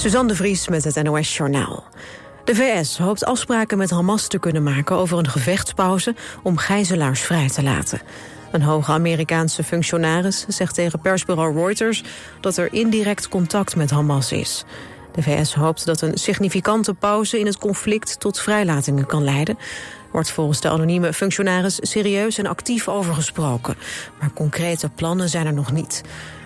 Suzanne de Vries met het NOS Journaal. De VS hoopt afspraken met Hamas te kunnen maken over een gevechtspauze om gijzelaars vrij te laten. Een hoge Amerikaanse functionaris zegt tegen persbureau Reuters dat er indirect contact met Hamas is. De VS hoopt dat een significante pauze in het conflict tot vrijlatingen kan leiden. Wordt volgens de anonieme functionaris serieus en actief over gesproken. Maar concrete plannen zijn er nog niet.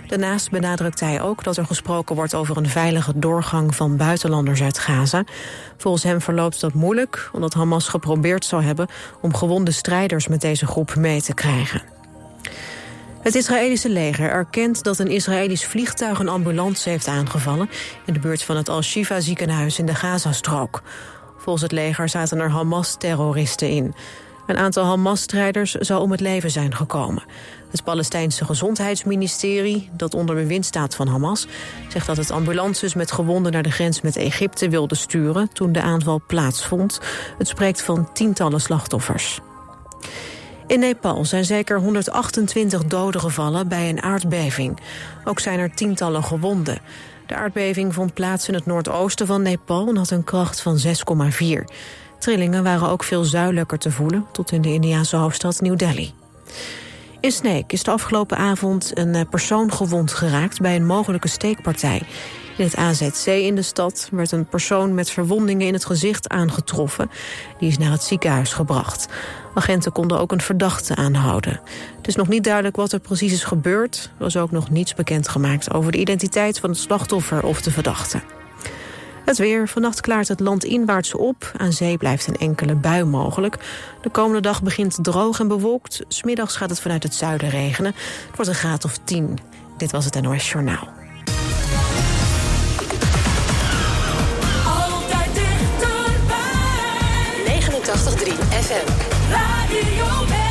Daarnaast benadrukt hij ook dat er gesproken wordt over een veilige doorgang van buitenlanders uit Gaza. Volgens hem verloopt dat moeilijk, omdat Hamas geprobeerd zou hebben om gewonde strijders met deze groep mee te krijgen. Het Israëlische leger erkent dat een Israëlisch vliegtuig een ambulance heeft aangevallen in de buurt van het Al-Shifa ziekenhuis in de Gazastrook. Volgens het leger zaten er Hamas-terroristen in. Een aantal Hamas-strijders zou om het leven zijn gekomen. Het Palestijnse Gezondheidsministerie, dat onder bewind staat van Hamas... zegt dat het ambulances met gewonden naar de grens met Egypte wilde sturen... toen de aanval plaatsvond. Het spreekt van tientallen slachtoffers. In Nepal zijn zeker 128 doden gevallen bij een aardbeving. Ook zijn er tientallen gewonden. De aardbeving vond plaats in het noordoosten van Nepal en had een kracht van 6,4. Trillingen waren ook veel zuidelijker te voelen, tot in de Indiase hoofdstad New Delhi. In Sneek is de afgelopen avond een eh, persoon gewond geraakt bij een mogelijke steekpartij. In het AZC in de stad werd een persoon met verwondingen in het gezicht aangetroffen. Die is naar het ziekenhuis gebracht. Agenten konden ook een verdachte aanhouden. Het is nog niet duidelijk wat er precies is gebeurd. Er was ook nog niets bekendgemaakt over de identiteit van het slachtoffer of de verdachte. Het weer. Vannacht klaart het land inwaarts op. Aan zee blijft een enkele bui mogelijk. De komende dag begint droog en bewolkt. Smiddags gaat het vanuit het zuiden regenen. Het wordt een graad of 10. Dit was het NOS Journaal. Altijd dichterbij. 89.3 FM. Radio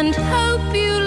and hope you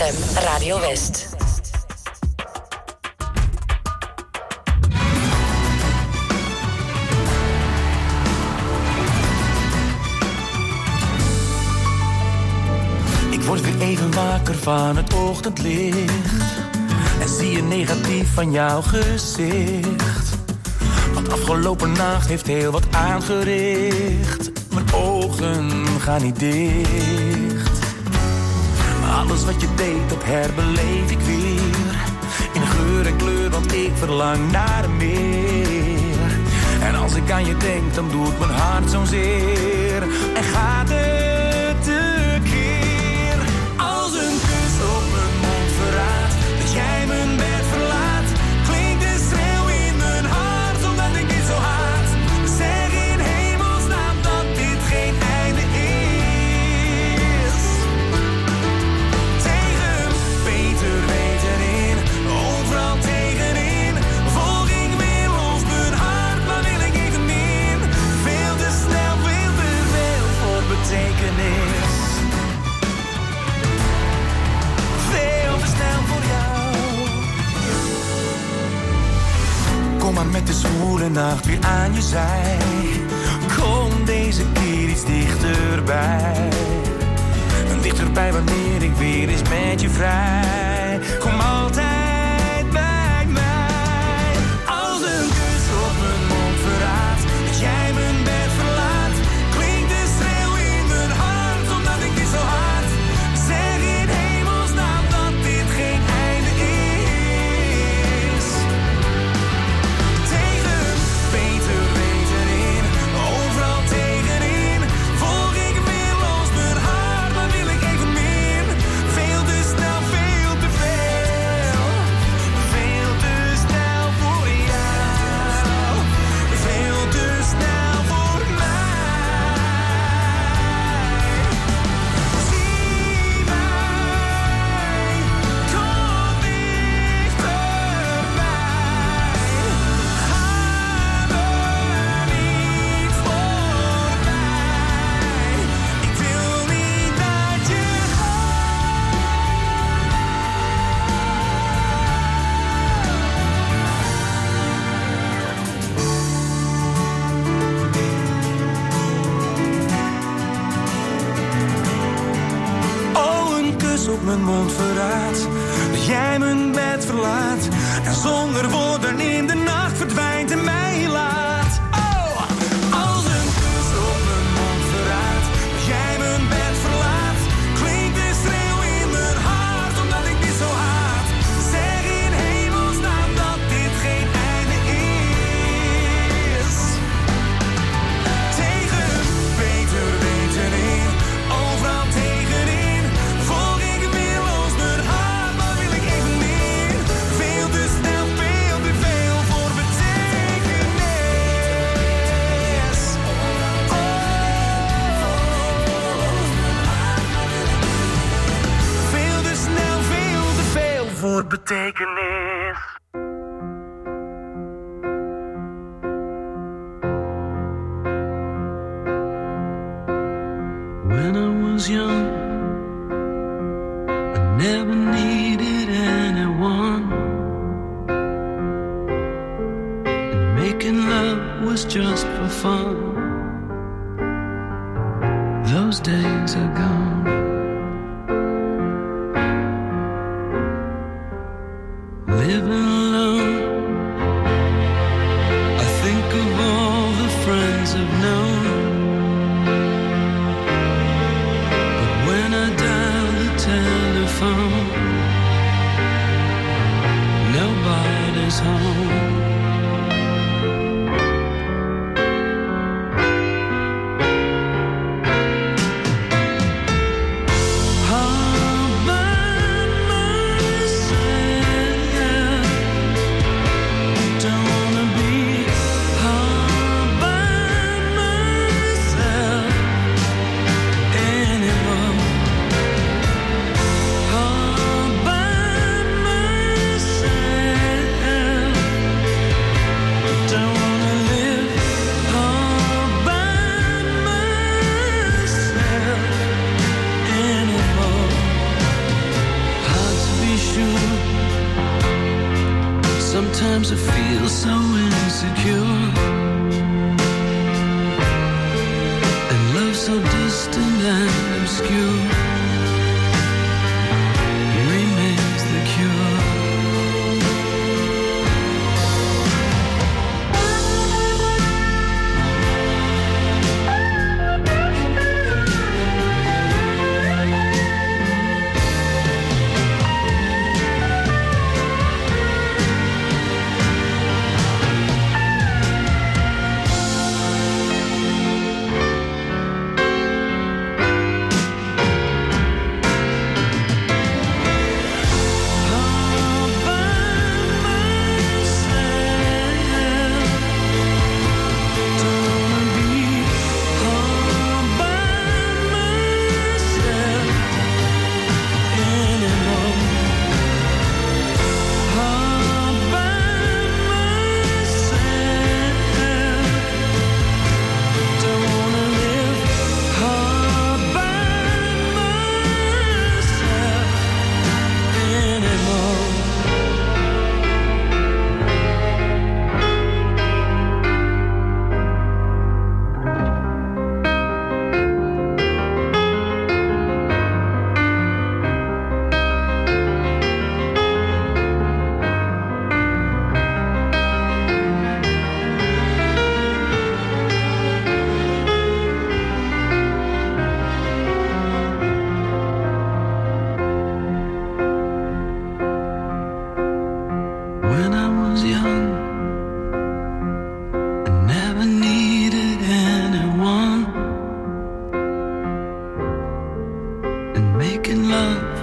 ZFM Radio West. Ik word weer even wakker van het ochtendlicht. En zie je negatief van jouw gezicht. Want afgelopen nacht heeft heel wat aangericht. Mijn ogen gaan niet dicht. Alles wat je deed, dat herbeleef ik weer. In geur en kleur, want ik verlang naar meer. En als ik aan je denk, dan doet mijn hart zo'n zeer. En gaat er met de zwoele nacht weer aan je zij. Kom deze keer iets dichterbij. Dichterbij wanneer ik weer eens met je vrij. Kom altijd. and obscure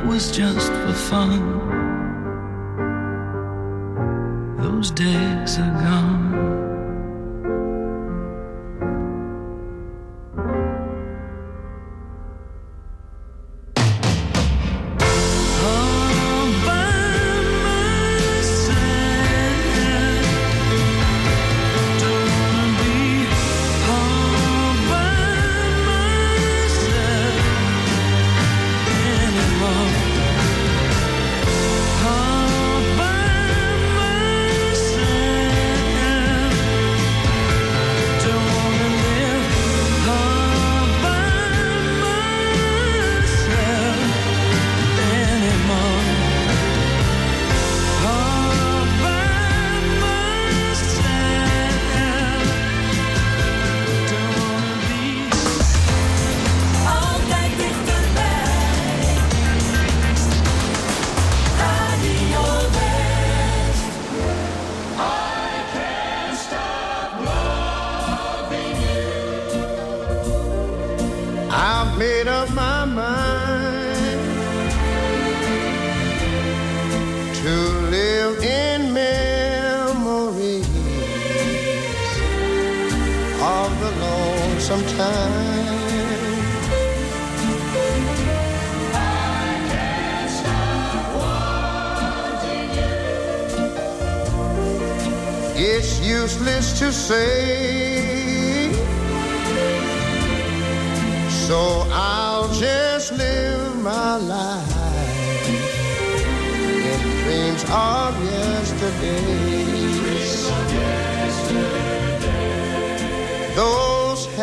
was just for fun. Those days are gone.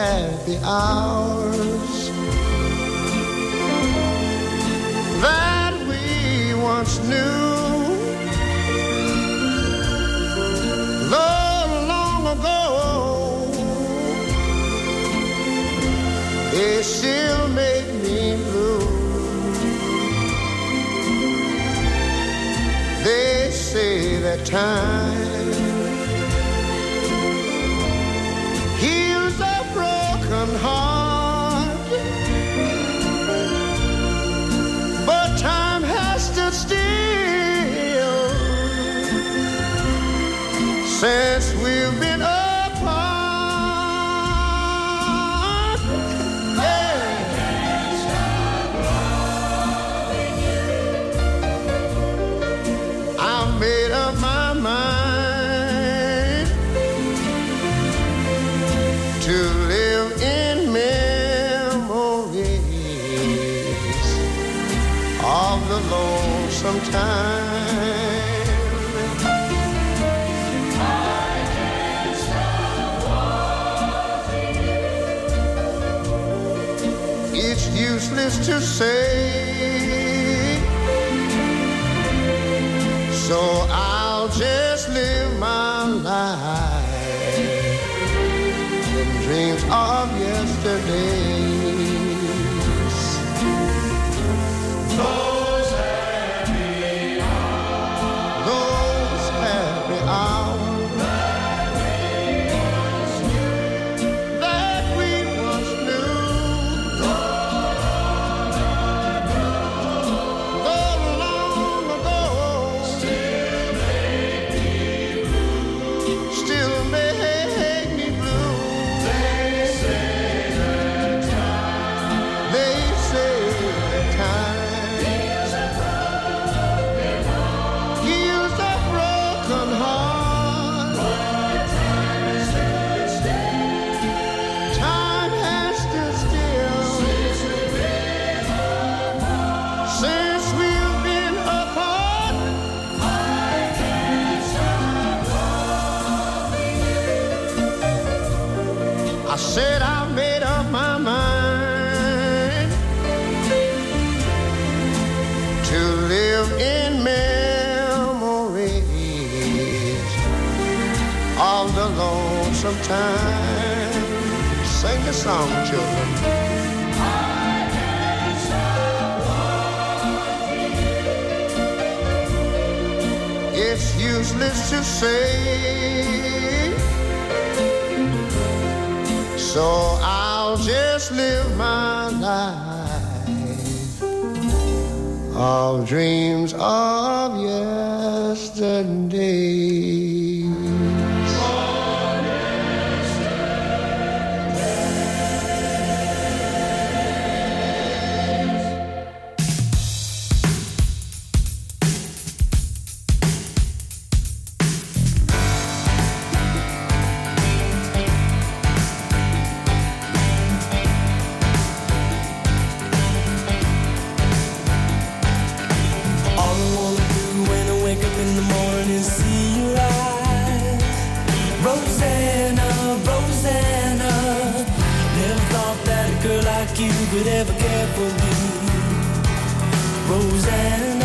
happy hours that we once knew. Though long ago, they still make me blue. They say that time say to say. Could ever care for me. Rosanna.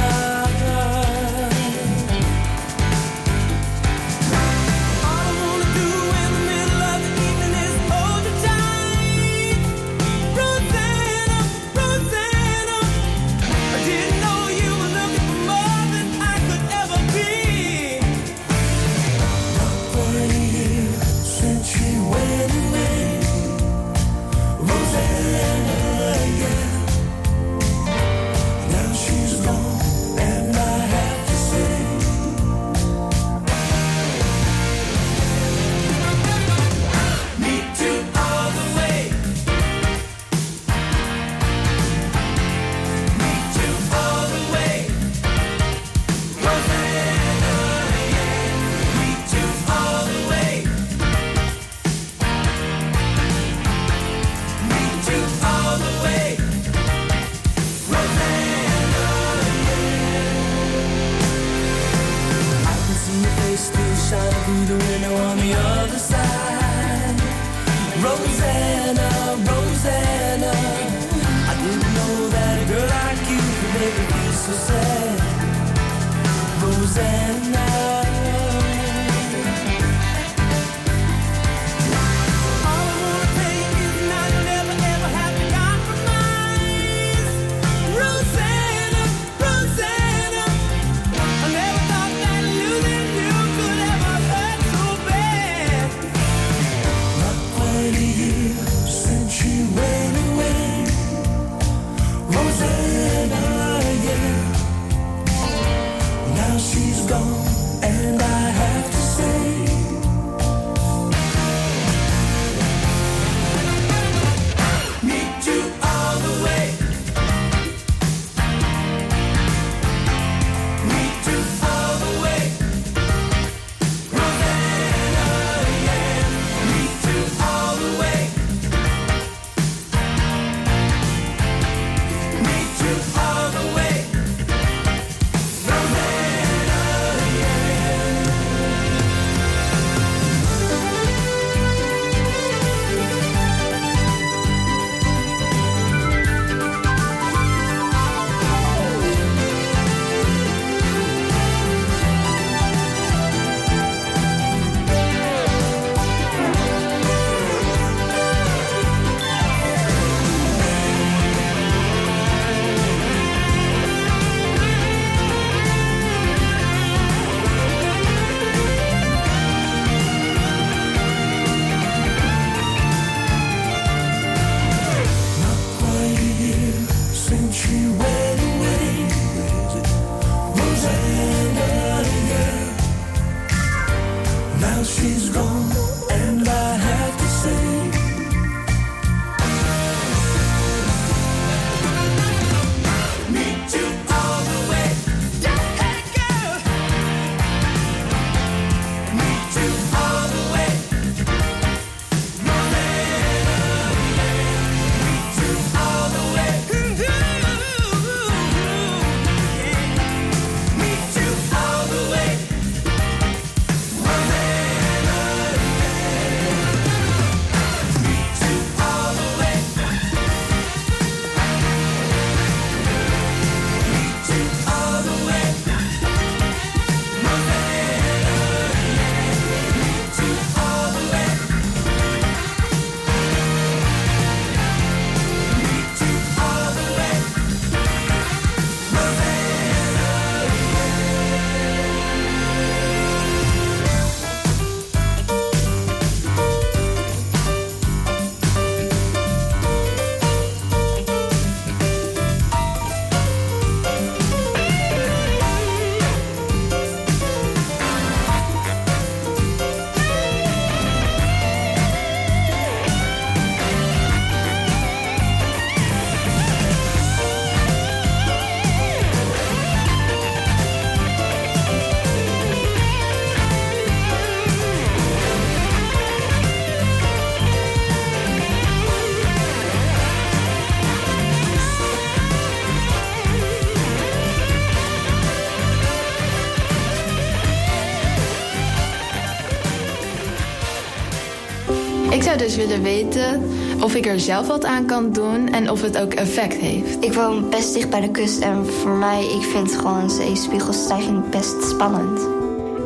Dus willen weten of ik er zelf wat aan kan doen en of het ook effect heeft. Ik woon best dicht bij de kust en voor mij, ik vind gewoon zeespiegelstijging best spannend.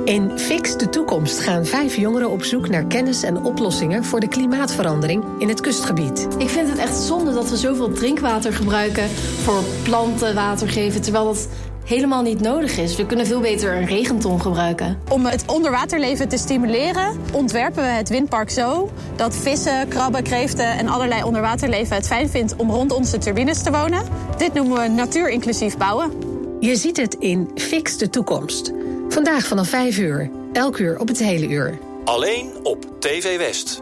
In Fix de Toekomst gaan vijf jongeren op zoek naar kennis en oplossingen voor de klimaatverandering in het kustgebied. Ik vind het echt zonde dat we zoveel drinkwater gebruiken voor planten water geven, terwijl dat helemaal niet nodig is. We kunnen veel beter een regenton gebruiken. Om het onderwaterleven te stimuleren, ontwerpen we het windpark zo dat vissen, krabben, kreeften en allerlei onderwaterleven het fijn vindt om rond onze turbines te wonen. Dit noemen we natuurinclusief bouwen. Je ziet het in Fix de Toekomst. Vandaag vanaf 5 uur, elk uur op het hele uur. Alleen op TV West.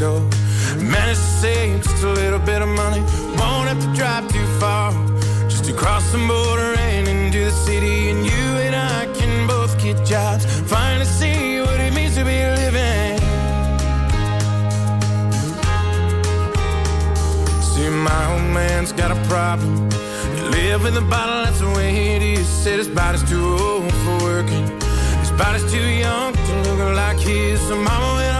store. Managed to save just a little bit of money. Won't have to drive too far. Just to cross the border and into the city. And you and I can both get jobs. Finally see what it means to be living. See, my old man's got a problem. He live in the bottle, that's the way it is. Said his body's too old for working. His body's too young to look like his. So mama went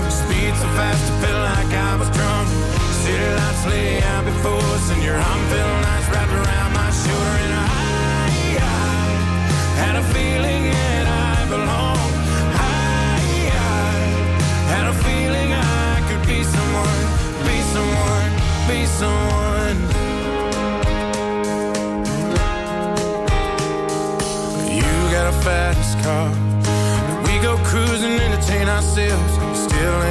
Speed so fast, I felt like I was drunk. City lights lay out before us, and your arm felt nice wrapped around my shoulder. And I, I had a feeling that I belonged. I, I had a feeling I could be someone, be someone, be someone. You got a fast car. We go cruising, entertain ourselves. Still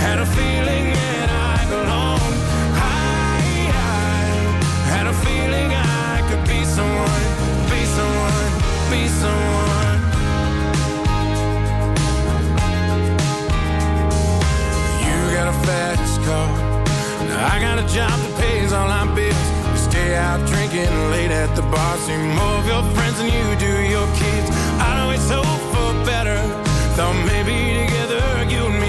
had a feeling that I belonged. I, I had a feeling I could be someone, be someone, be someone. You got a fast car. I got a job that pays all our bills. We stay out drinking late at the bar. See more of your friends than you do your kids. I always hope for better. Thought maybe together you and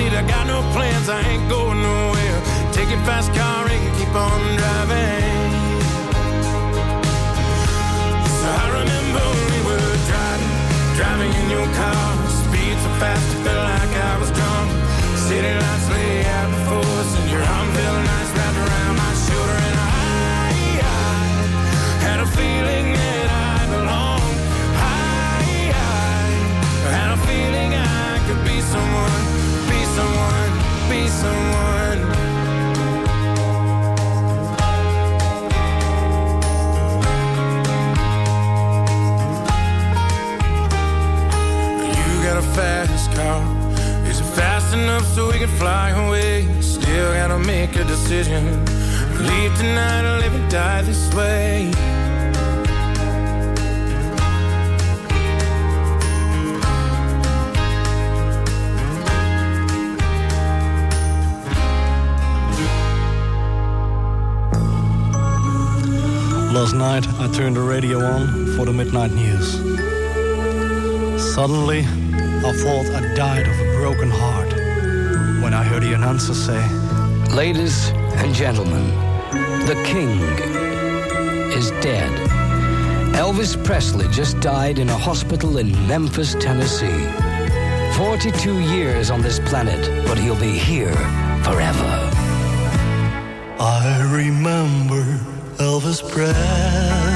it. I got no plans, I ain't going nowhere. Take your fast car and keep on driving. So I remember we were driving, driving in your car. Speed so fast, I felt like I was drunk. City lights lay out before us, and your arm felt nice wrapped around my shoulder. And I, I had a feeling that I decision. Leave tonight or live and die this way. Night, I turned the radio on for the midnight news. Suddenly, I thought I died of a broken heart when I heard the announcer say, Ladies and gentlemen, the king is dead. Elvis Presley just died in a hospital in Memphis, Tennessee. 42 years on this planet, but he'll be here forever. I remember lover's breath.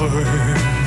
over.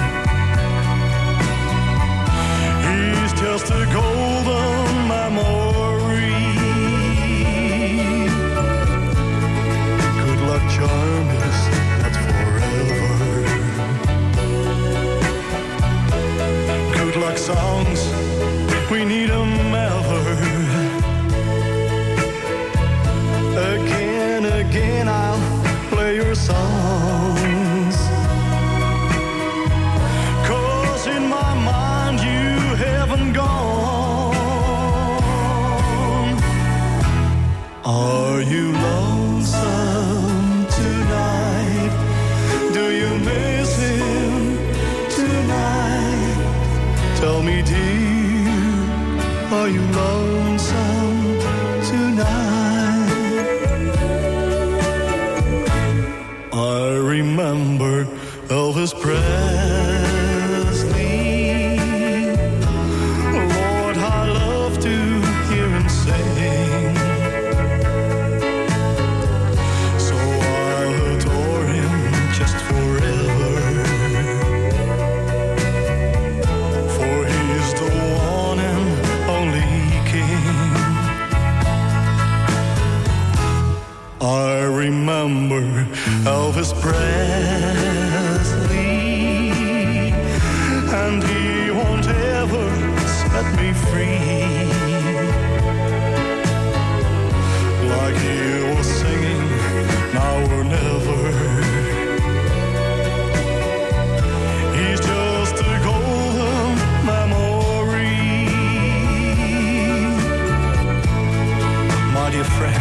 Dear friend,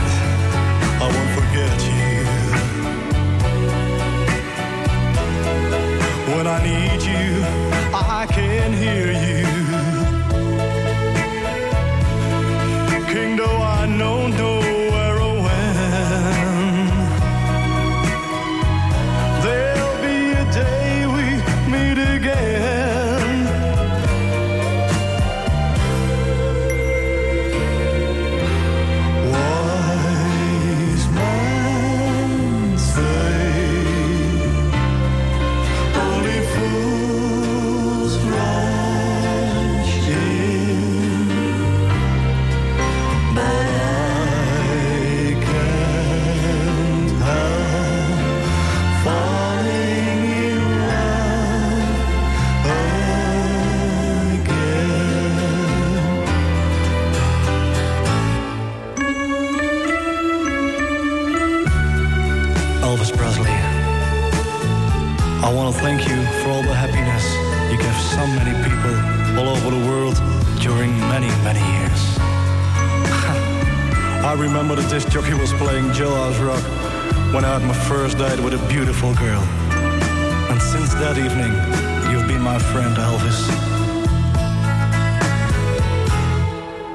I won't forget you. Remember the disc jockey was playing Jailhouse Rock when I had my first date with a beautiful girl. And since that evening, you've been my friend, Elvis.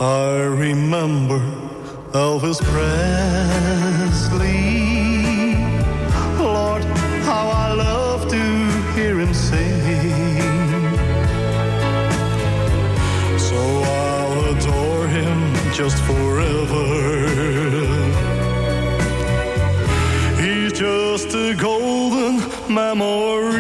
I remember Elvis Presley. Lord, how I love to hear him sing. So I'll adore him just forever. my more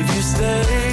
if you stay,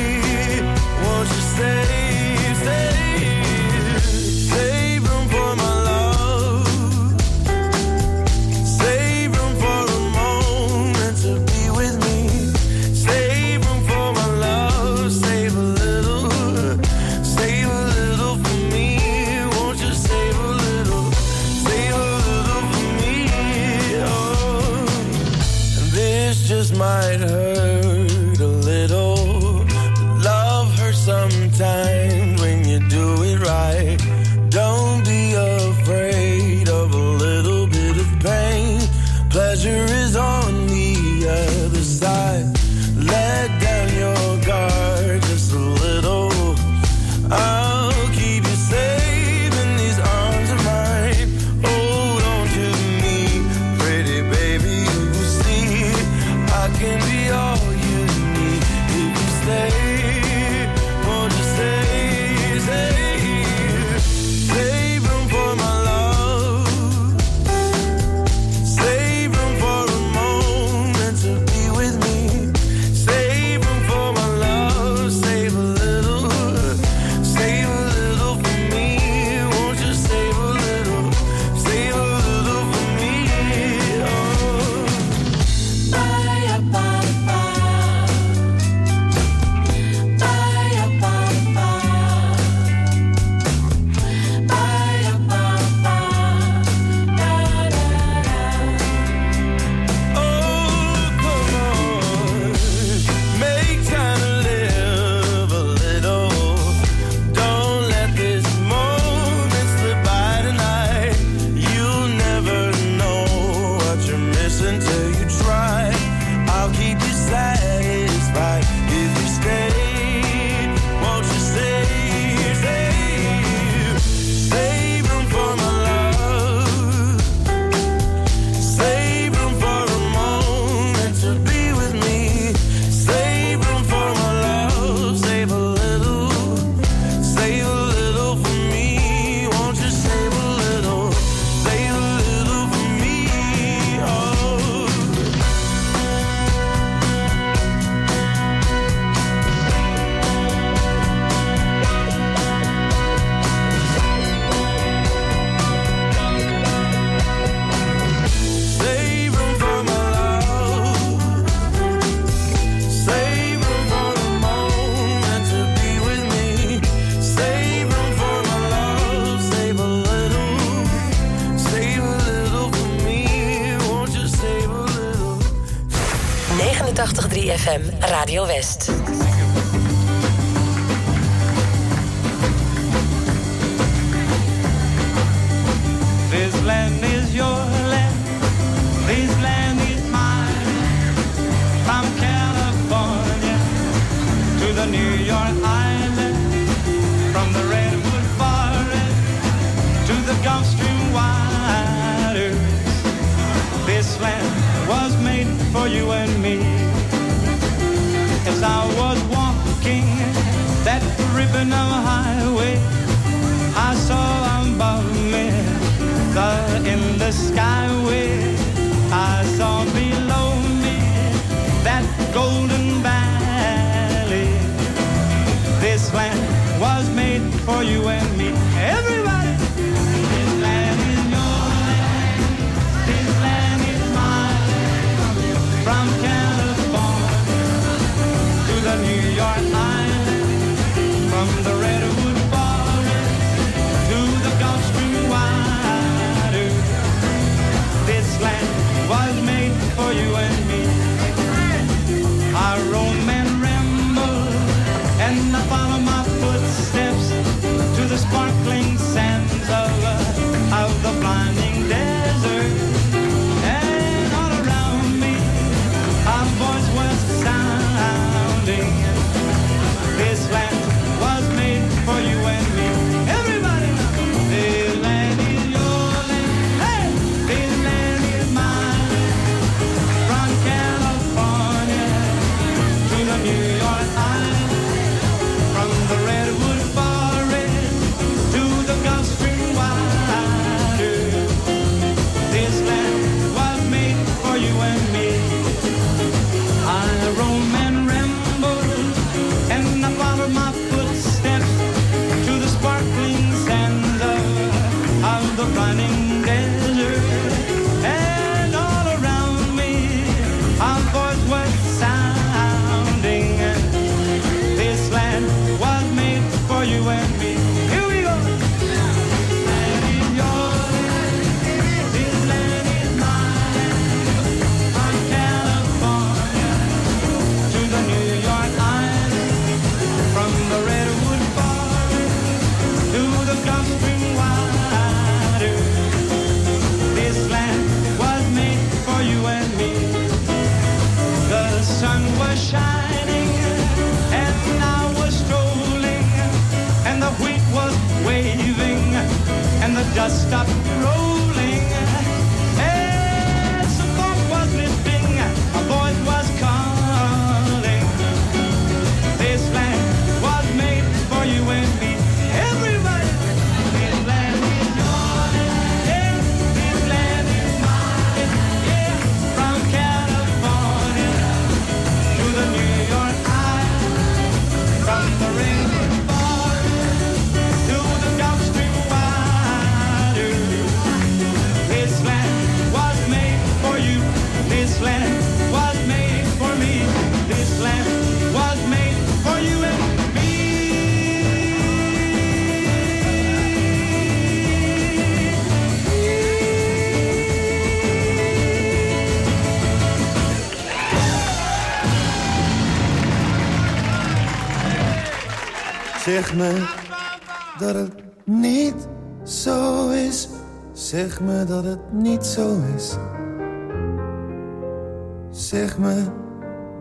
stop the road. Zeg me dat het niet zo is. Zeg me dat het niet zo is. Zeg me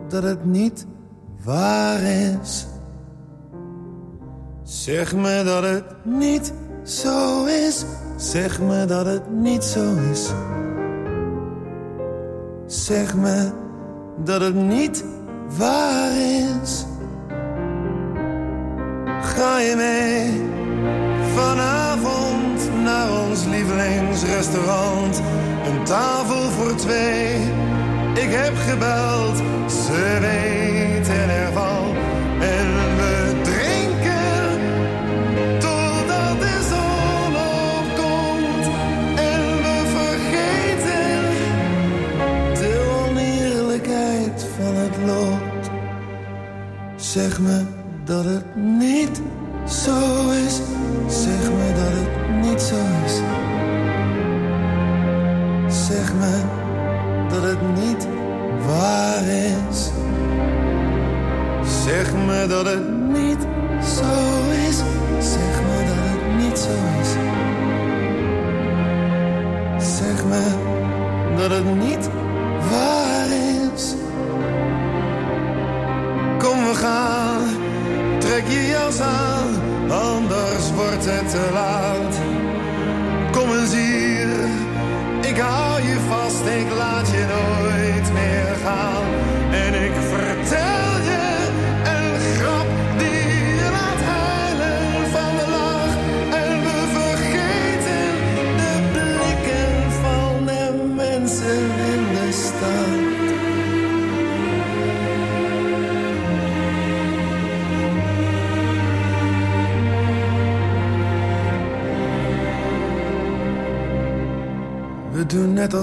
dat het niet waar is. Zeg me dat het niet zo is. Zeg me dat het niet zo is. Zeg me dat het niet waar is. Ga je mee vanavond naar ons lievelingsrestaurant? Een tafel voor twee. Ik heb gebeld, ze weten ervan. En we drinken totdat de zon opkomt. En we vergeten de oneerlijkheid van het lot. Zeg me dat het niet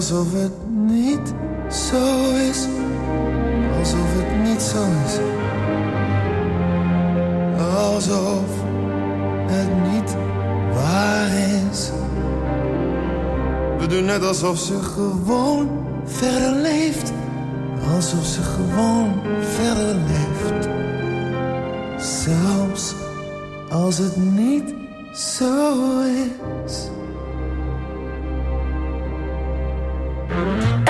alsof het niet zo is. Alsof het niet zo is. Alsof het niet waar is. We doen net alsof ze gewoon verder leeft. Alsof ze gewoon verder leeft. Zelfs als het niet zo is.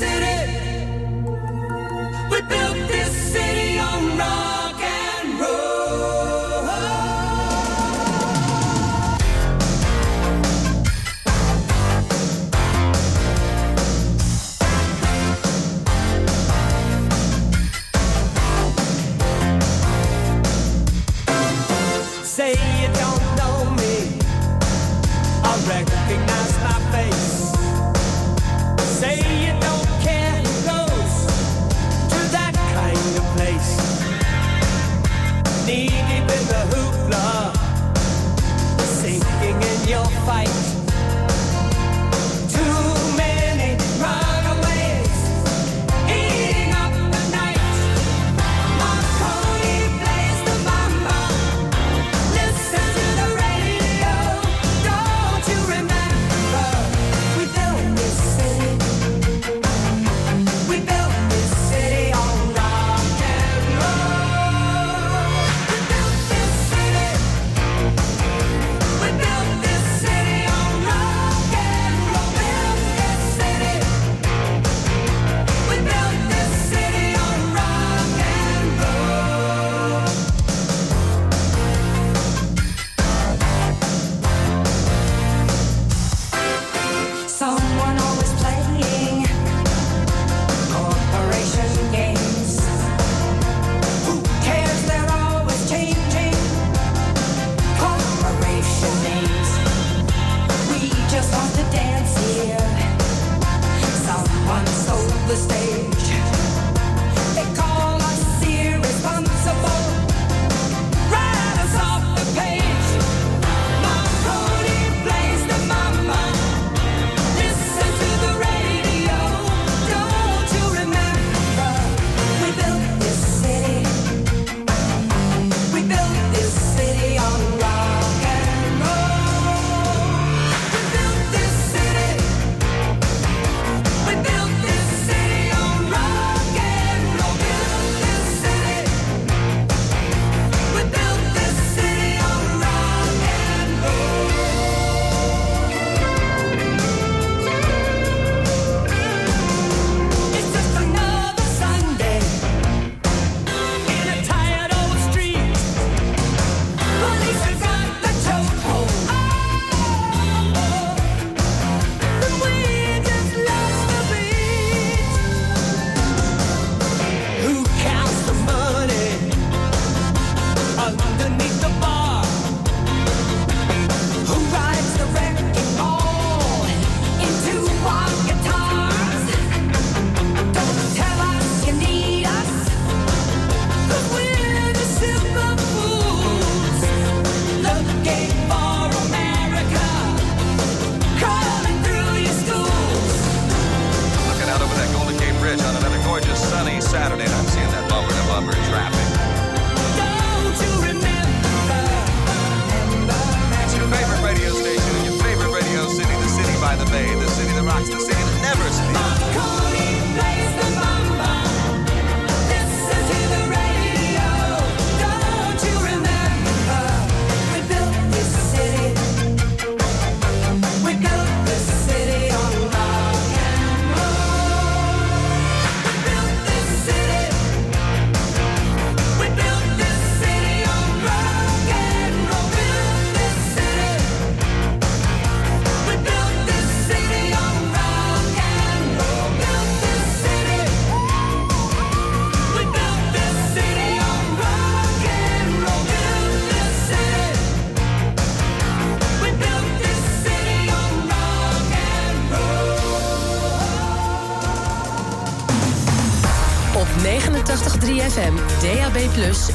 city. We built you'll fight.